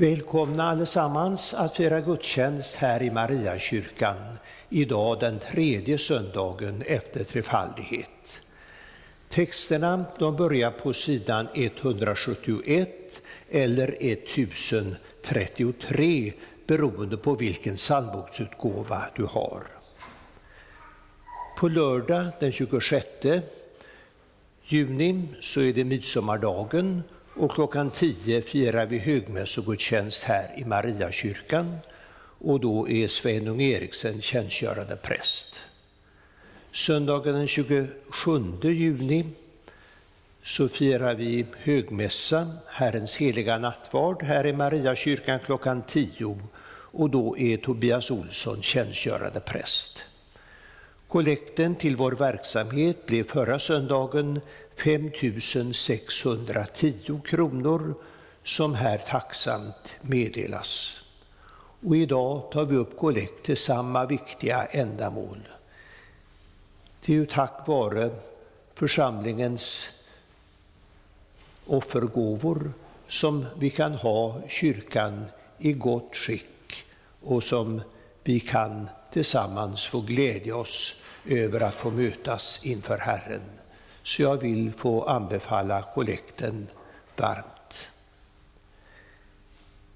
Välkomna allesammans att fira gudstjänst här i Mariakyrkan idag den tredje söndagen efter trefaldighet. Texterna de börjar på sidan 171 eller 1033 beroende på vilken psalmboksutgåva du har. På lördag den 26 juni så är det midsommardagen och klockan 10 firar vi högmässogudstjänst här i Mariakyrkan och då är Sven Eriksen tjänstgörande präst. Söndagen den 27 juni så firar vi högmässa, Herrens heliga nattvard, här i Mariakyrkan klockan 10 och då är Tobias Olsson tjänstgörande präst. Kollekten till vår verksamhet blev förra söndagen 5 610 kronor som här tacksamt meddelas. Och idag tar vi upp kollekt till samma viktiga ändamål. Det är ju tack vare församlingens offergåvor som vi kan ha kyrkan i gott skick och som vi kan tillsammans få glädja oss över att få mötas inför Herren. Så jag vill få anbefalla kollekten varmt.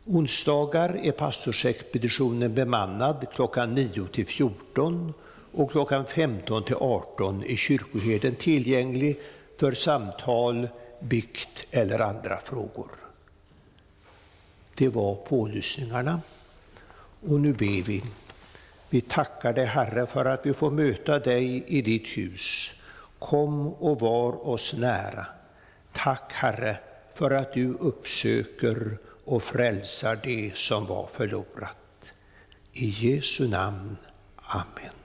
Onsdagar är pastorsexpeditionen bemannad klockan 9 till 14 och klockan 15 till 18 är kyrkoherden tillgänglig för samtal, bikt eller andra frågor. Det var pålyssningarna. Och nu ber vi. Vi tackar dig Herre för att vi får möta dig i ditt hus. Kom och var oss nära. Tack Herre för att du uppsöker och frälsar det som var förlorat. I Jesu namn. Amen.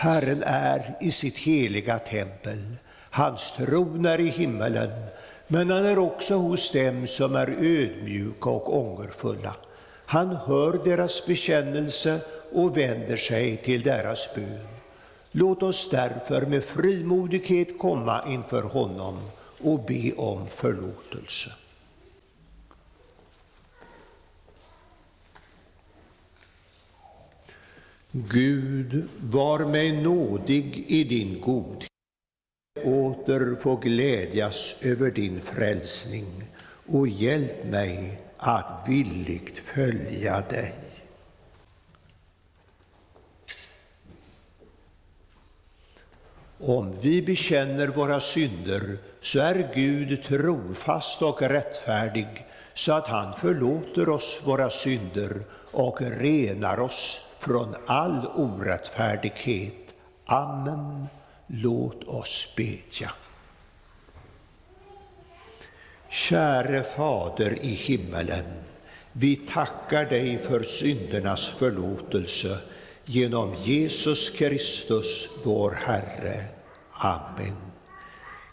Herren är i sitt heliga tempel. Hans tron är i himmelen, men han är också hos dem som är ödmjuka och ångerfulla. Han hör deras bekännelse och vänder sig till deras bön. Låt oss därför med frimodighet komma inför honom och be om förlåtelse. Gud, var mig nådig i din godhet. Åter få glädjas över din frälsning och hjälp mig att villigt följa dig. Om vi bekänner våra synder så är Gud trofast och rättfärdig så att han förlåter oss våra synder och renar oss från all orättfärdighet. Amen. Låt oss bedja. Käre Fader i himmelen, vi tackar dig för syndernas förlåtelse genom Jesus Kristus, vår Herre. Amen.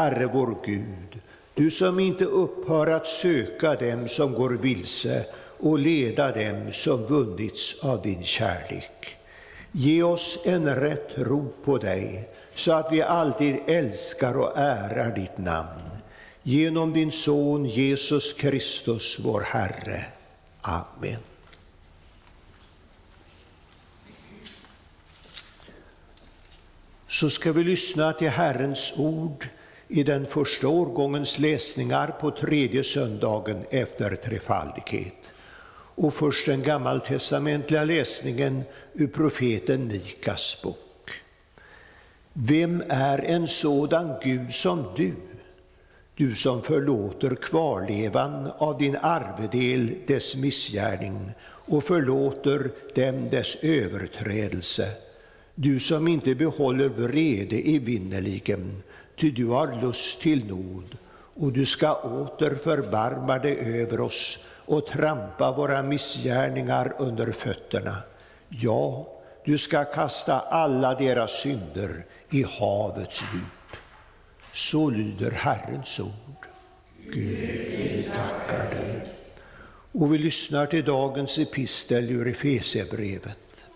Herre vår Gud, du som inte upphör att söka dem som går vilse och leda dem som vunnits av din kärlek. Ge oss en rätt ro på dig så att vi alltid älskar och ärar ditt namn. Genom din Son Jesus Kristus, vår Herre. Amen. Så ska vi lyssna till Herrens ord i den första årgångens läsningar på tredje söndagen efter trefaldighet. Och först den gammaltestamentliga läsningen ur profeten Mikas bok. Vem är en sådan Gud som du? Du som förlåter kvarlevan av din arvedel dess missgärning och förlåter dem dess överträdelse. Du som inte behåller vrede evinnerligen, ty du har lust till nåd, och du ska åter förbarma dig över oss och trampa våra missgärningar under fötterna. Ja, du ska kasta alla deras synder i havets djup. Så lyder Herrens ord. Gud, vi tackar dig. Och vi lyssnar till dagens epistel ur Efesierbrevet.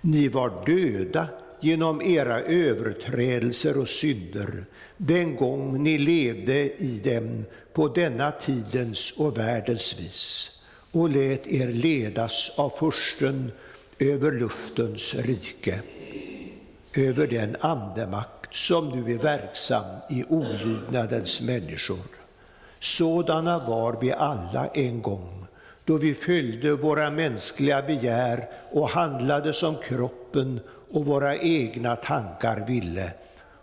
Ni var döda genom era överträdelser och synder den gång ni levde i dem på denna tidens och världens vis och lät er ledas av försten över luftens rike, över den andemakt som nu är verksam i olydnadens människor. Sådana var vi alla en gång, då vi fyllde våra mänskliga begär och handlade som kroppen och våra egna tankar ville,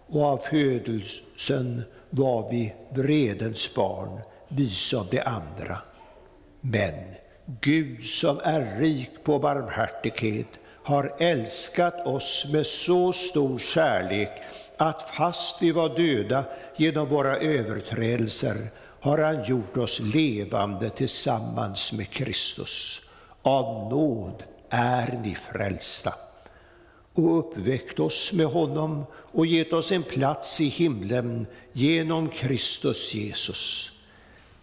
och av födelsen var vi vredens barn, vi som de andra. Men Gud som är rik på barmhärtighet har älskat oss med så stor kärlek att fast vi var döda genom våra överträdelser har han gjort oss levande tillsammans med Kristus. Av nåd är ni frälsta och uppväckt oss med honom och gett oss en plats i himlen genom Kristus Jesus.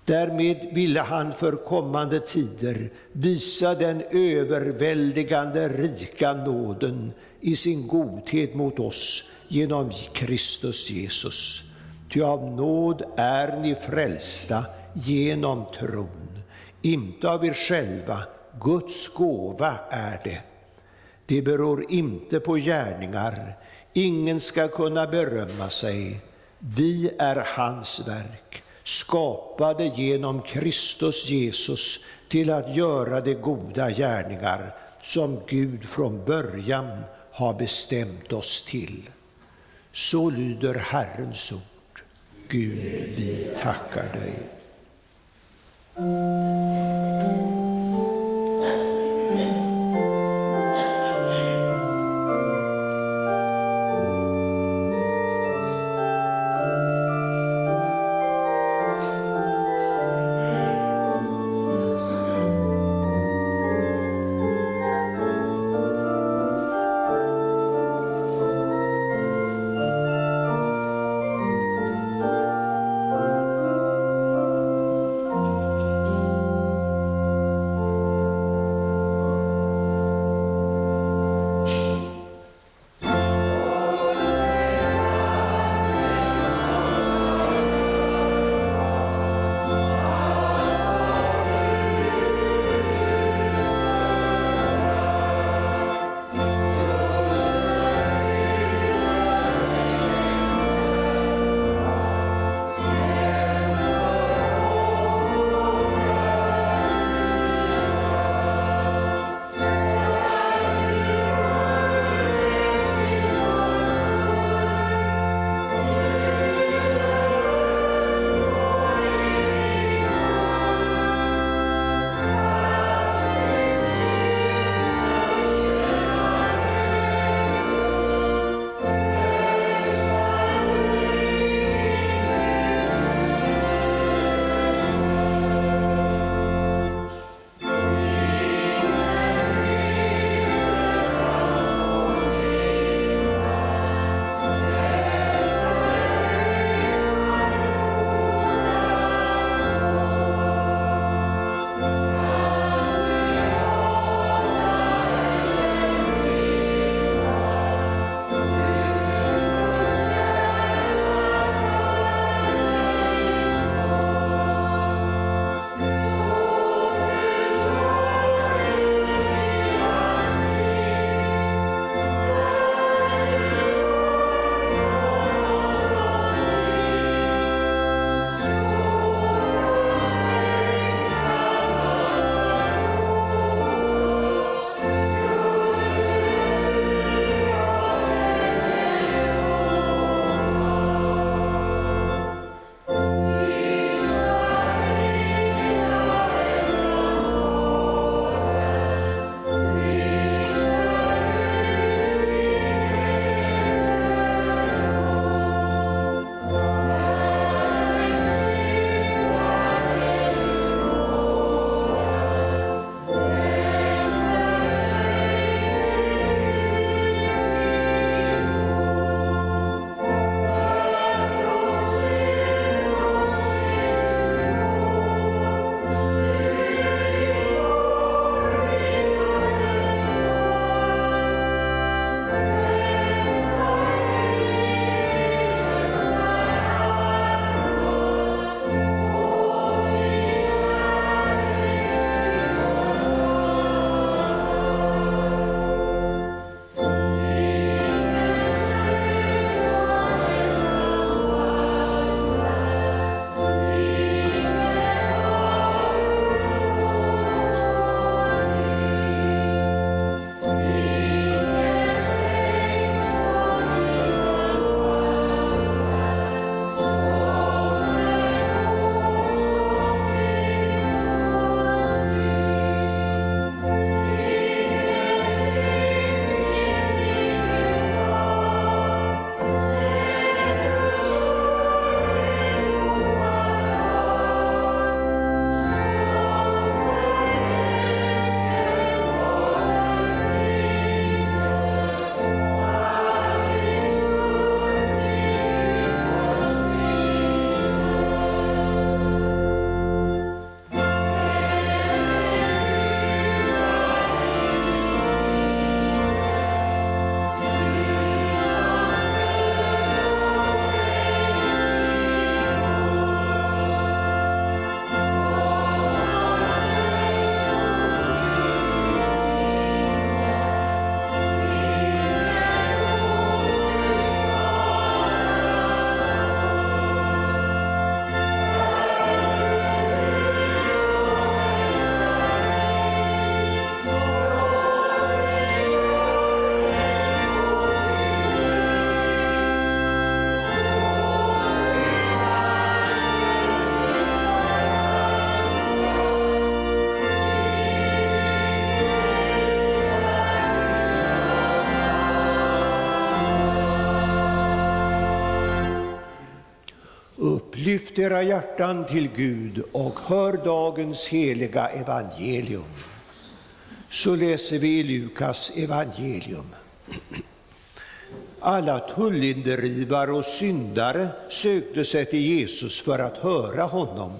Därmed ville han för kommande tider visa den överväldigande rika nåden i sin godhet mot oss genom Kristus Jesus. Ty av nåd är ni frälsta genom tron, inte av er själva, Guds gåva är det. Det beror inte på gärningar, ingen ska kunna berömma sig. Vi är hans verk, skapade genom Kristus Jesus till att göra de goda gärningar som Gud från början har bestämt oss till. Så lyder Herrens ord. Gud, vi tackar dig. Lyft era hjärtan till Gud och hör dagens heliga evangelium. Så läser vi i Lukas evangelium. Alla tullindrivare och syndare sökte sig till Jesus för att höra honom.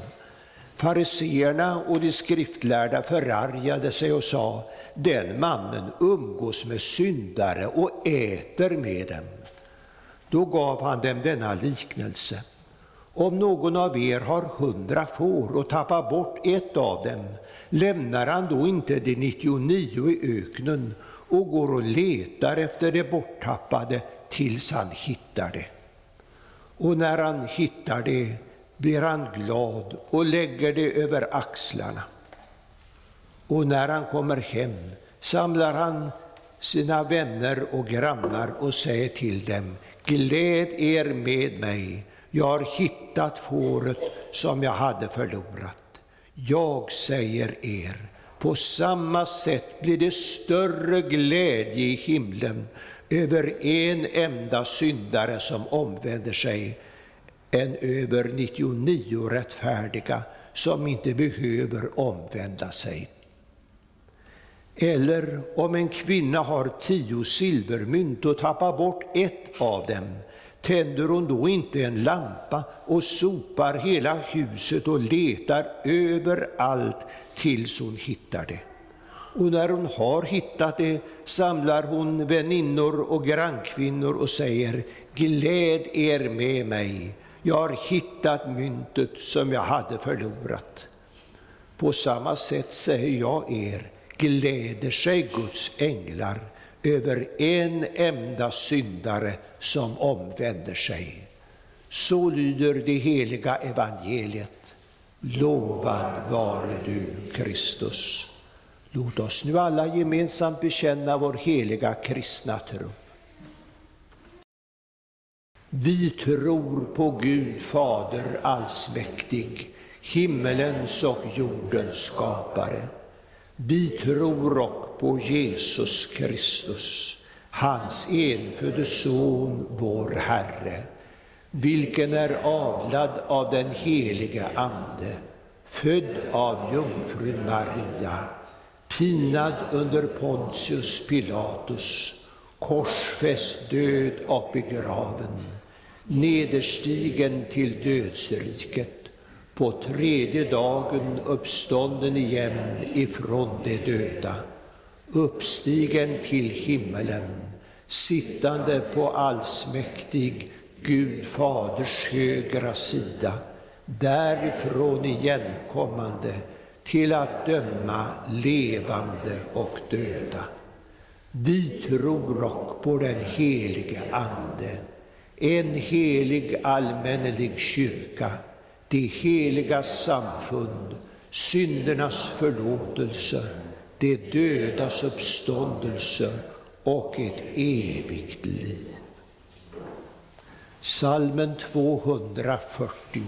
Fariseerna och de skriftlärda förargade sig och sa, den mannen umgås med syndare och äter med dem. Då gav han dem denna liknelse. Om någon av er har hundra får och tappar bort ett av dem, lämnar han då inte de 99 i öknen och går och letar efter det borttappade tills han hittar det. Och när han hittar det blir han glad och lägger det över axlarna. Och när han kommer hem samlar han sina vänner och grannar och säger till dem, gläd er med mig, jag har hittat fåret som jag hade förlorat. Jag säger er, på samma sätt blir det större glädje i himlen över en enda syndare som omvänder sig än över 99 rättfärdiga som inte behöver omvända sig. Eller om en kvinna har tio silvermynt och tappar bort ett av dem, tänder hon då inte en lampa och sopar hela huset och letar överallt tills hon hittar det. Och när hon har hittat det samlar hon väninnor och grannkvinnor och säger Gläd er med mig, jag har hittat myntet som jag hade förlorat. På samma sätt säger jag er, gläder sig Guds änglar över en enda syndare som omvänder sig. Så lyder det heliga evangeliet. Lovad vare du, Kristus. Låt oss nu alla gemensamt bekänna vår heliga kristna tro. Vi tror på Gud Fader allsmäktig, himmelens och jordens skapare. Vi tror och på Jesus Kristus, hans enfödde Son, vår Herre, vilken är avlad av den helige Ande, född av jungfrun Maria, pinad under Pontius Pilatus, korsfäst, död och begraven, nederstigen till dödsriket, på tredje dagen uppstånden igen ifrån de döda, uppstigen till himmelen, sittande på allsmäktig Gud Faders högra sida, därifrån igenkommande till att döma levande och döda. Vi tror och på den helige Ande, en helig allmännelig kyrka, det heliga samfund, syndernas förlåtelse, det dödas uppståndelse och ett evigt liv. Salmen 240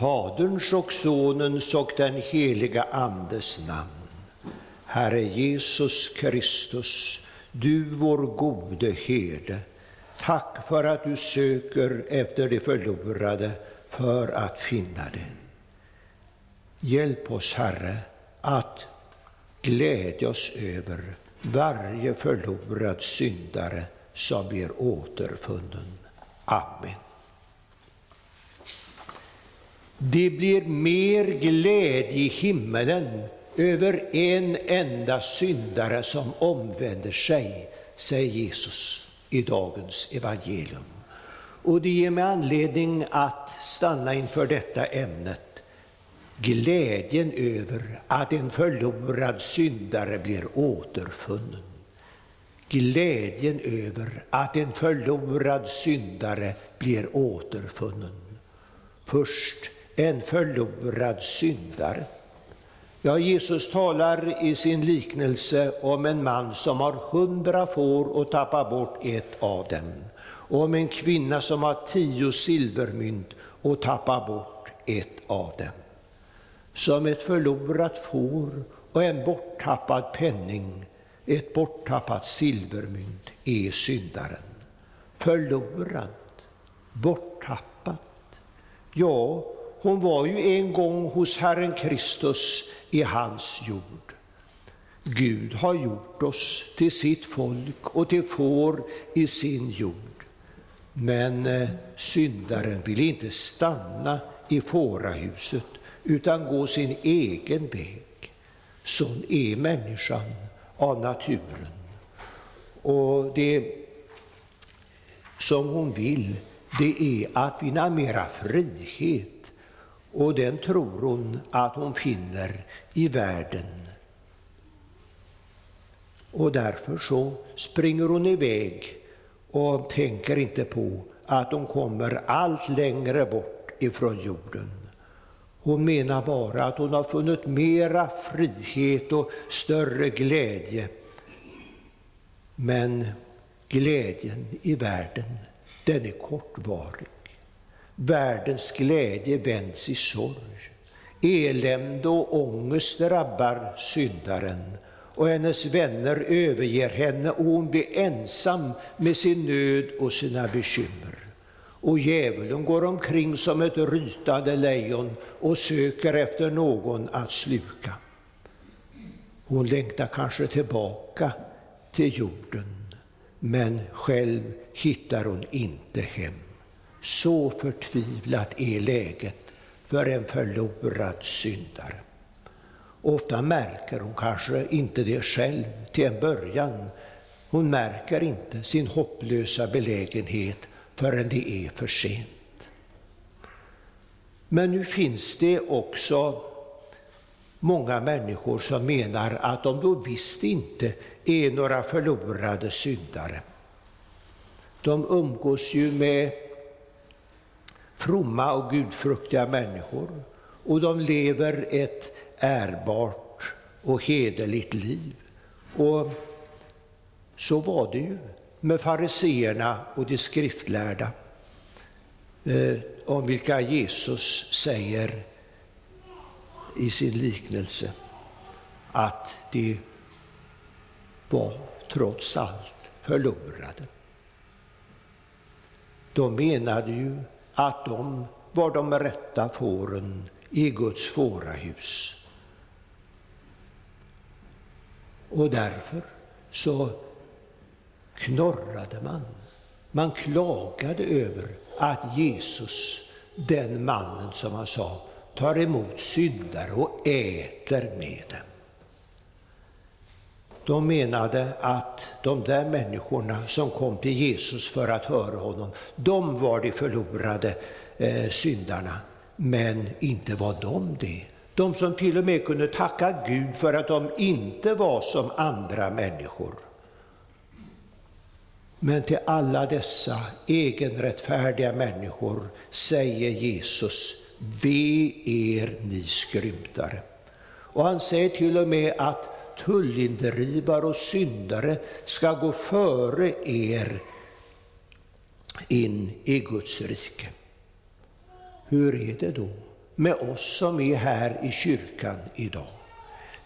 Faderns och Sonens och den heliga Andes namn. Herre Jesus Kristus, du vår gode herde, tack för att du söker efter det förlorade för att finna det. Hjälp oss, Herre, att glädja oss över varje förlorad syndare som blir återfunnen. Amen. Det blir mer glädje i himmelen över en enda syndare som omvänder sig, säger Jesus i dagens evangelium. Och det ger mig anledning att stanna inför detta ämnet. Glädjen över att en förlorad syndare blir återfunnen. Glädjen över att en förlorad syndare blir återfunnen. Först en förlorad syndare. Ja, Jesus talar i sin liknelse om en man som har hundra får och tappar bort ett av dem, och om en kvinna som har tio silvermynt och tappar bort ett av dem. Som ett förlorat får och en borttappad penning, ett borttappat silvermynt, är syndaren. Förlorad, borttappat. Ja, hon var ju en gång hos Herren Kristus i hans jord. Gud har gjort oss till sitt folk och till får i sin jord. Men eh, syndaren vill inte stanna i fårahuset utan gå sin egen väg. Sån är människan av naturen. Och det som hon vill, det är att vinna mera frihet och den tror hon att hon finner i världen. Och därför så springer hon iväg och tänker inte på att hon kommer allt längre bort ifrån jorden. Hon menar bara att hon har funnit mera frihet och större glädje. Men glädjen i världen, den är kortvarig. Världens glädje vänds i sorg. Elände och ångest drabbar syndaren och hennes vänner överger henne och hon blir ensam med sin nöd och sina bekymmer. Och djävulen går omkring som ett rytande lejon och söker efter någon att sluka. Hon längtar kanske tillbaka till jorden, men själv hittar hon inte hem. Så förtvivlat är läget för en förlorad syndare. Ofta märker hon kanske inte det själv till en början. Hon märker inte sin hopplösa belägenhet förrän det är för sent. Men nu finns det också många människor som menar att de då visst inte är några förlorade syndare. De umgås ju med fromma och gudfruktiga människor och de lever ett ärbart och hederligt liv. Och så var det ju med fariseerna och de skriftlärda, eh, om vilka Jesus säger i sin liknelse att de var trots allt förlorade. De menade ju att de var de rätta fåren i Guds fårahus. Och därför så knorrade man. Man klagade över att Jesus, den mannen som han sa, tar emot syndare och äter med dem. De menade att de där människorna som kom till Jesus för att höra honom, de var de förlorade eh, syndarna. Men inte var de det. De som till och med kunde tacka Gud för att de inte var som andra människor. Men till alla dessa egenrättfärdiga människor säger Jesus, ve er ni skrymtare. Och han säger till och med att tullindrivare och syndare ska gå före er in i Guds rike. hur är det då med oss som är här i kyrkan idag?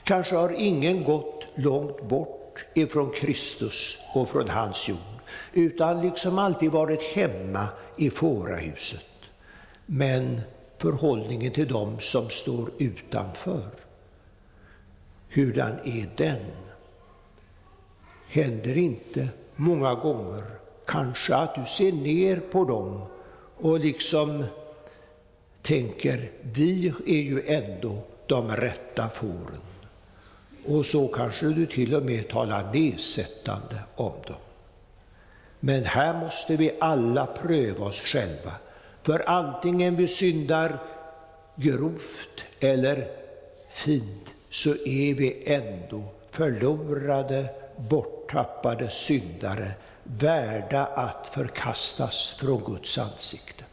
Kanske har ingen gått långt bort ifrån Kristus och från hans jord, utan liksom alltid varit hemma i fårahuset. Men förhållningen till dem som står utanför, hurdan är den? Händer inte många gånger kanske att du ser ner på dem och liksom tänker, vi är ju ändå de rätta fåren. Och så kanske du till och med talar nedsättande om dem. Men här måste vi alla pröva oss själva. För antingen vi syndar grovt eller fint, så är vi ändå förlorade, borttappade syndare, värda att förkastas från Guds ansikte.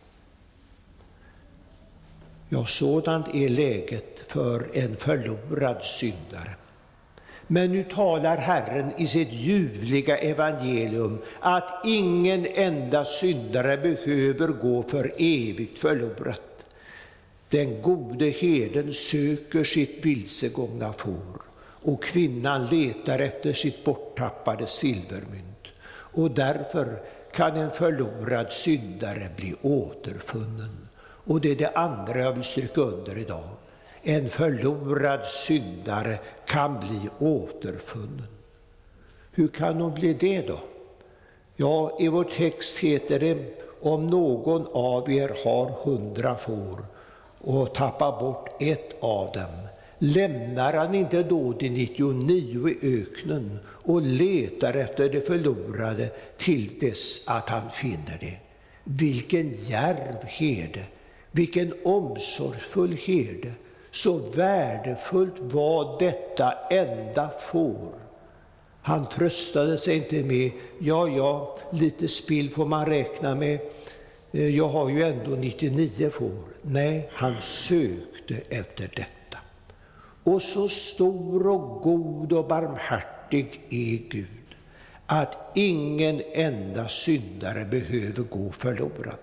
Ja, sådant är läget för en förlorad syndare. Men nu talar Herren i sitt ljuvliga evangelium att ingen enda syndare behöver gå för evigt förlorad. Den gode herden söker sitt vilsegångna får och kvinnan letar efter sitt borttappade silvermynt. Och därför kan en förlorad syndare bli återfunnen. Och det är det andra jag vill stryka under idag. En förlorad syndare kan bli återfunnen. Hur kan hon bli det då? Ja, i vår text heter det om någon av er har hundra får och tappar bort ett av dem, lämnar han inte då de 99 i öknen och letar efter det förlorade till dess att han finner det. Vilken djärv herde, vilken omsorgsfull herde. Så värdefullt var detta enda får. Han tröstade sig inte med, ja, ja, lite spill får man räkna med, Eh, jag har ju ändå 99 får. Nej, han sökte efter detta. Och så stor och god och barmhärtig är Gud att ingen enda syndare behöver gå förlorad.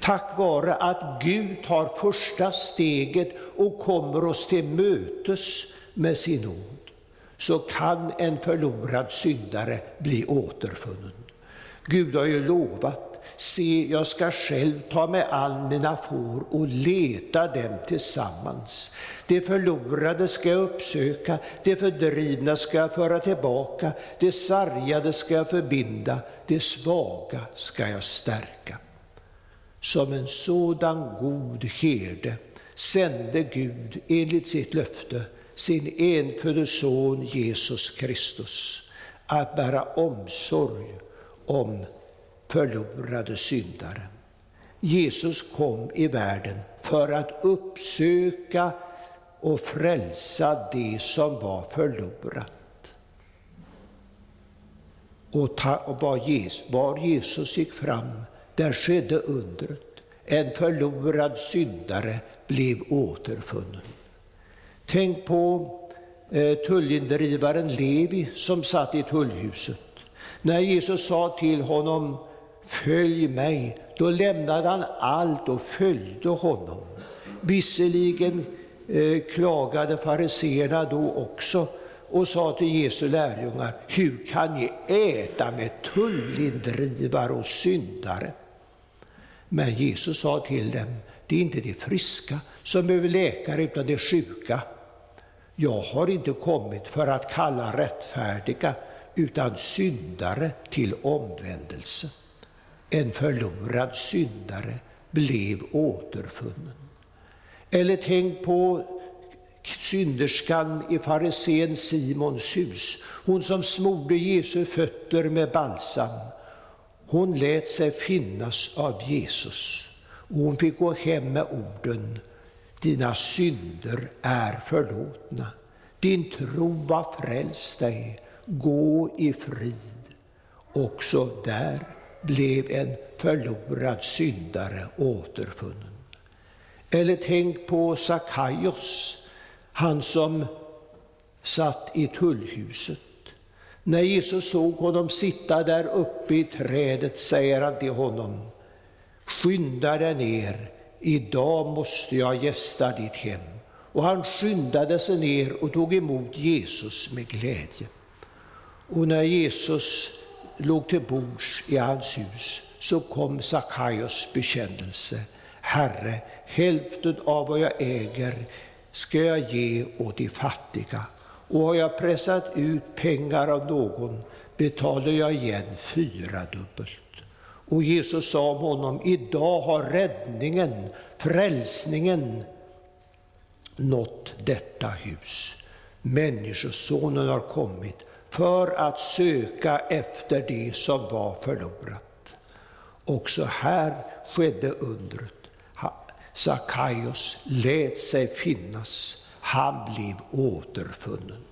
Tack vare att Gud tar första steget och kommer oss till mötes med sin nåd, så kan en förlorad syndare bli återfunnen. Gud har ju lovat Se, jag ska själv ta mig an mina får och leta dem tillsammans. Det förlorade ska jag uppsöka, det fördrivna ska jag föra tillbaka, det sargade ska jag förbinda, det svaga ska jag stärka. Som en sådan god herde sände Gud enligt sitt löfte sin enfödde son Jesus Kristus att bära omsorg om förlorade syndare. Jesus kom i världen för att uppsöka och frälsa det som var förlorat. Och, ta, och var, Jesus, var Jesus gick fram, där skedde undret. En förlorad syndare blev återfunnen. Tänk på eh, tullindrivaren Levi som satt i tullhuset. När Jesus sa till honom Följ mig, då lämnade han allt och följde honom. Visserligen eh, klagade fariseerna då också och sa till Jesu lärjungar, hur kan ni äta med tullindrivare och syndare? Men Jesus sa till dem, det är inte de friska som behöver läkare utan de sjuka. Jag har inte kommit för att kalla rättfärdiga utan syndare till omvändelse en förlorad syndare blev återfunnen. Eller tänk på synderskan i farisén Simons hus, hon som smorde Jesu fötter med balsam. Hon lät sig finnas av Jesus och hon fick gå hem med orden Dina synder är förlåtna. Din tro har frälst dig. Gå i frid. Också där blev en förlorad syndare återfunnen. Eller tänk på Sakaios, han som satt i tullhuset. När Jesus såg honom sitta där uppe i trädet säger han till honom, skynda dig ner, idag måste jag gästa ditt hem. Och han skyndade sig ner och tog emot Jesus med glädje. Och när Jesus låg till bords i hans hus så kom Sackaios bekännelse. Herre, hälften av vad jag äger ska jag ge åt de fattiga. Och har jag pressat ut pengar av någon betalar jag igen fyra dubbelt. Och Jesus sa om honom, idag har räddningen, frälsningen nått detta hus. Människosonen har kommit för att söka efter det som var förlorat. Också här skedde undret. Sakaios lät sig finnas, han blev återfunnen.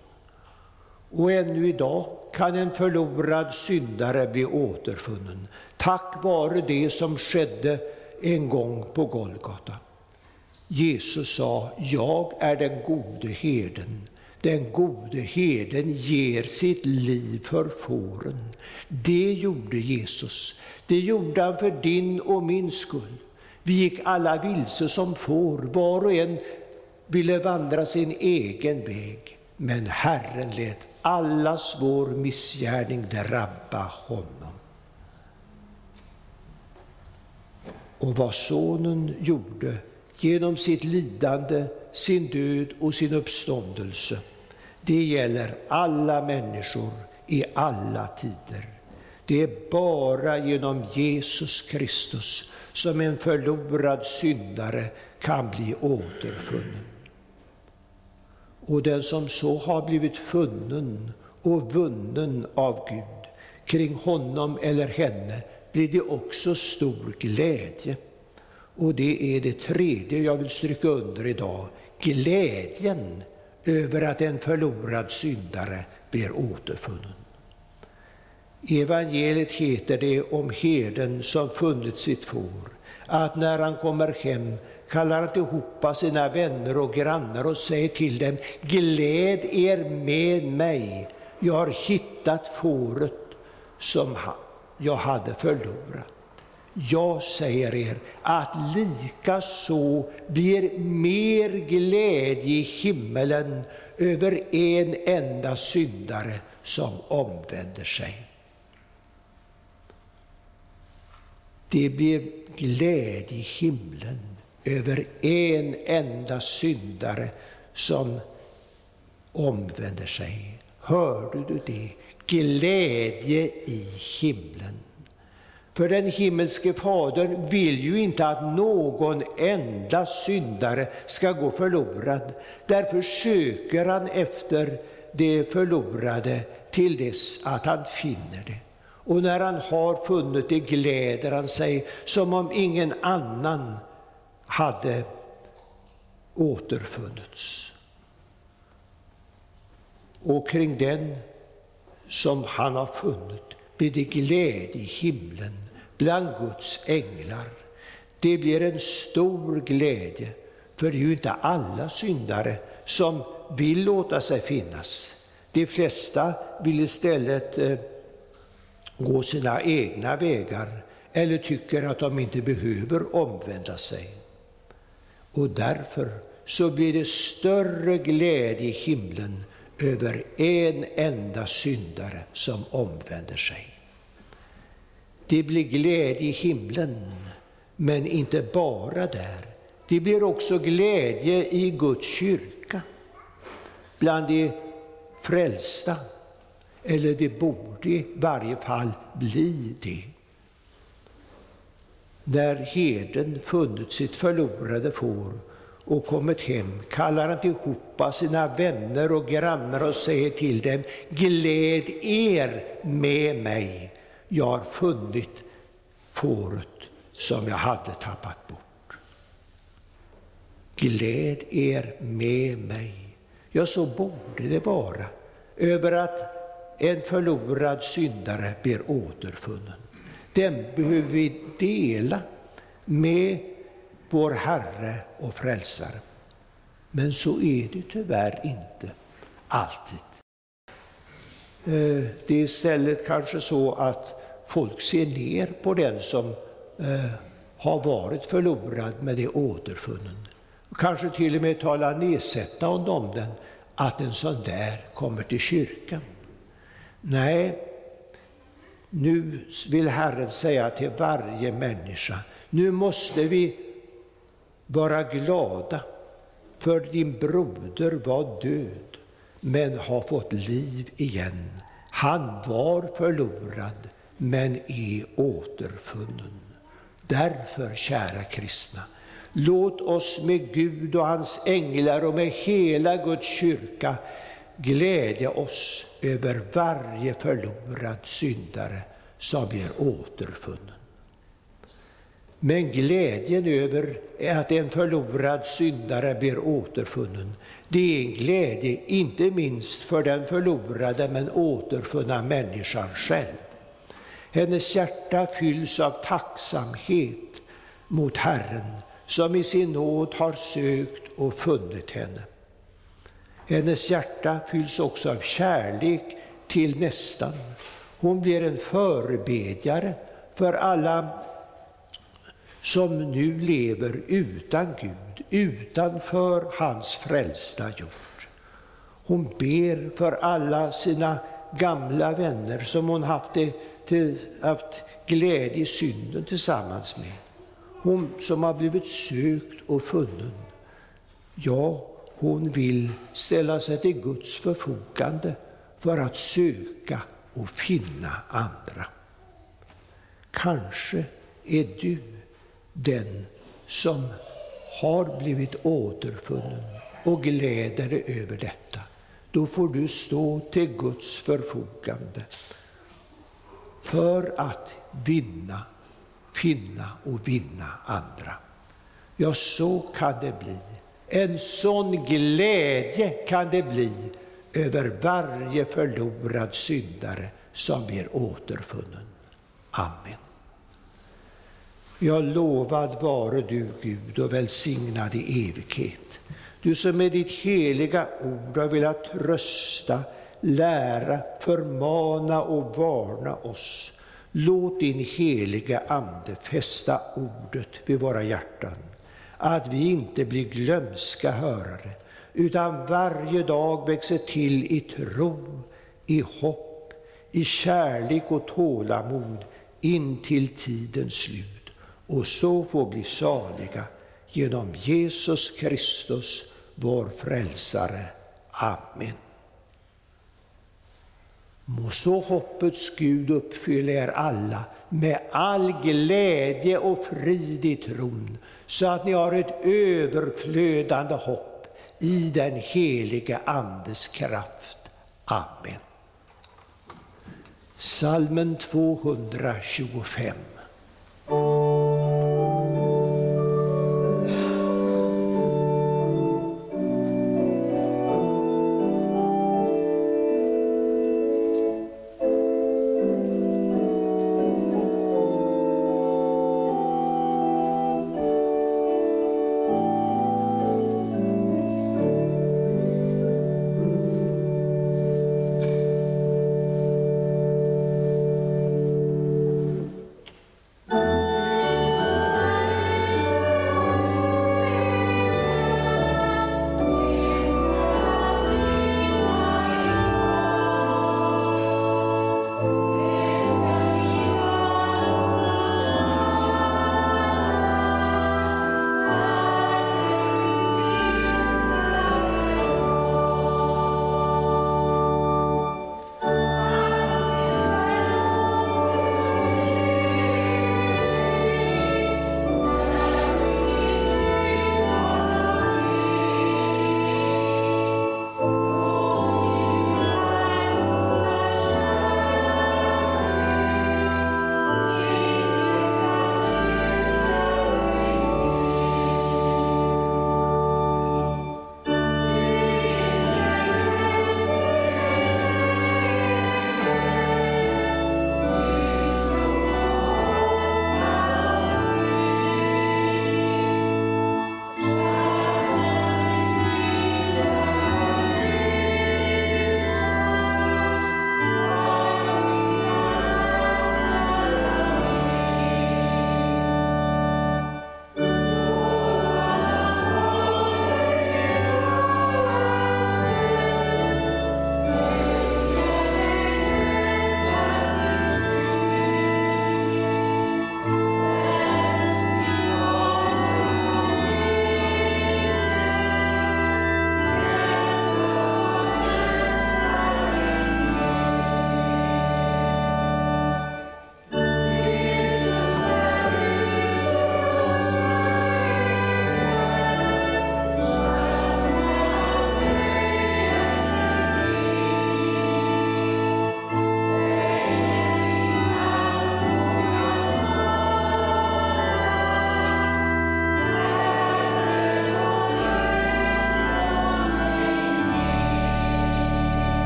Och ännu idag kan en förlorad syndare bli återfunnen tack vare det som skedde en gång på Golgata. Jesus sa, jag är den gode herden. Den gode herden ger sitt liv för fåren. Det gjorde Jesus. Det gjorde han för din och min skull. Vi gick alla vilse som får, var och en ville vandra sin egen väg. Men Herren lät allas vår missgärning drabba honom. Och vad Sonen gjorde genom sitt lidande, sin död och sin uppståndelse, det gäller alla människor i alla tider. Det är bara genom Jesus Kristus som en förlorad syndare kan bli återfunnen. Och den som så har blivit funnen och vunnen av Gud, kring honom eller henne blir det också stor glädje. Och det är det tredje jag vill stryka under idag, glädjen över att en förlorad syndare blir återfunnen. I evangeliet heter det om herden som funnit sitt får, att när han kommer hem kallar han ihop sina vänner och grannar och säger till dem, gläd er med mig, jag har hittat fåret som jag hade förlorat. Jag säger er att lika så blir mer glädje i himmelen över en enda syndare som omvänder sig. Det blir glädje i himlen över en enda syndare som omvänder sig. Hörde du det? Glädje i himlen. För den himmelske Fadern vill ju inte att någon enda syndare ska gå förlorad. Därför söker han efter det förlorade till dess att han finner det. Och när han har funnit det gläder han sig som om ingen annan hade återfunnits. Och kring den som han har funnit blir det glädje i himlen bland Guds änglar. Det blir en stor glädje, för det är ju inte alla syndare som vill låta sig finnas. De flesta vill istället eh, gå sina egna vägar eller tycker att de inte behöver omvända sig. Och därför så blir det större glädje i himlen över en enda syndare som omvänder sig. Det blir glädje i himlen, men inte bara där. Det blir också glädje i Guds kyrka, bland de frälsta. Eller det borde i varje fall bli det. När herden funnit sitt förlorade får och kommit hem kallar han tillhopa sina vänner och grannar och säger till dem, gläd er med mig, jag har funnit fåret som jag hade tappat bort. Gläd er med mig. Ja, så borde det vara, över att en förlorad syndare blir återfunnen. Den behöver vi dela med vår Herre och Frälsare. Men så är det tyvärr inte alltid. Eh, det är istället kanske så att folk ser ner på den som eh, har varit förlorad men är återfunnen. Kanske till och med tala nedsättande om den, att en sån där kommer till kyrkan. Nej, nu vill Herren säga till varje människa, nu måste vi vara glada, för din broder var död, men har fått liv igen. Han var förlorad, men är återfunnen. Därför, kära kristna, låt oss med Gud och hans änglar och med hela Guds kyrka glädja oss över varje förlorad syndare som blir återfunnen. Men glädjen över att en förlorad syndare blir återfunnen, det är en glädje inte minst för den förlorade men återfunna människan själv. Hennes hjärta fylls av tacksamhet mot Herren som i sin nåd har sökt och funnit henne. Hennes hjärta fylls också av kärlek till nästan. Hon blir en förebedjare för alla som nu lever utan Gud, utanför hans frälsta jord. Hon ber för alla sina gamla vänner som hon haft, det, till, haft glädje i synden tillsammans med. Hon som har blivit sökt och funnen. Ja, hon vill ställa sig till Guds förfogande för att söka och finna andra. Kanske är du den som har blivit återfunnen och gläder dig över detta. Då får du stå till Guds förfogande för att vinna, finna och vinna andra. Ja, så kan det bli. En sån glädje kan det bli över varje förlorad syndare som blir återfunnen. Amen. Ja, lovad vare du, Gud, och välsignad i evighet. Du som med ditt heliga ord har velat trösta, lära, förmana och varna oss. Låt din heliga Ande fästa ordet vid våra hjärtan, att vi inte blir glömska hörare, utan varje dag växer till i tro, i hopp, i kärlek och tålamod in till tidens slut och så få bli saliga genom Jesus Kristus, vår frälsare. Amen. Må så hoppets Gud uppfylla er alla med all glädje och frid i tron, så att ni har ett överflödande hopp i den helige Andes kraft. Amen. Salmen 225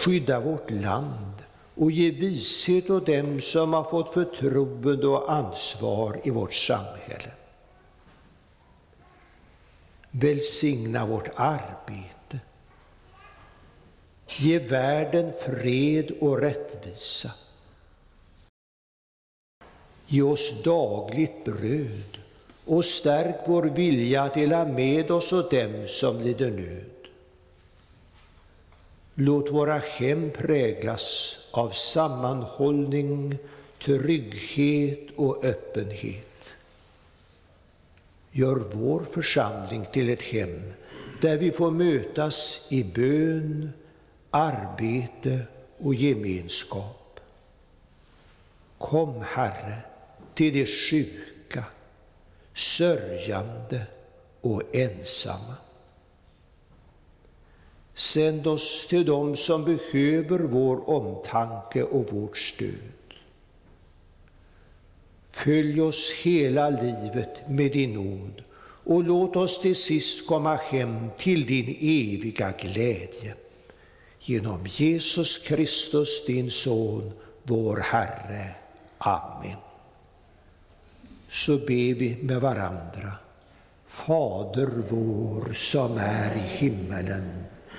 Skydda vårt land och ge vishet åt dem som har fått förtroende och ansvar i vårt samhälle. Välsigna vårt arbete. Ge världen fred och rättvisa. Ge oss dagligt bröd och stärk vår vilja att dela med oss åt dem som lider nöd. Låt våra hem präglas av sammanhållning, trygghet och öppenhet. Gör vår församling till ett hem där vi får mötas i bön, arbete och gemenskap. Kom, Herre, till de sjuka, sörjande och ensamma. Sänd oss till dem som behöver vår omtanke och vårt stöd. Följ oss hela livet med din nåd och låt oss till sist komma hem till din eviga glädje. Genom Jesus Kristus, din Son, vår Herre. Amen. Så ber vi med varandra. Fader vår som är i himmelen.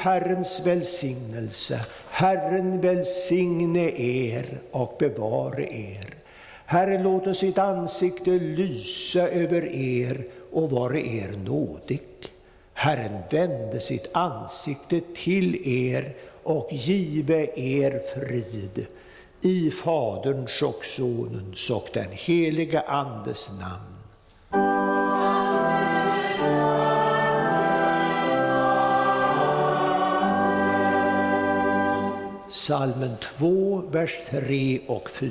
Herrens välsignelse. Herren välsigne er och bevare er. Herren låter sitt ansikte lysa över er och vare er nådig. Herren vände sitt ansikte till er och give er frid. I Faderns och Sonens och den helige Andes namn. Salmen 2, vers 3 och 4.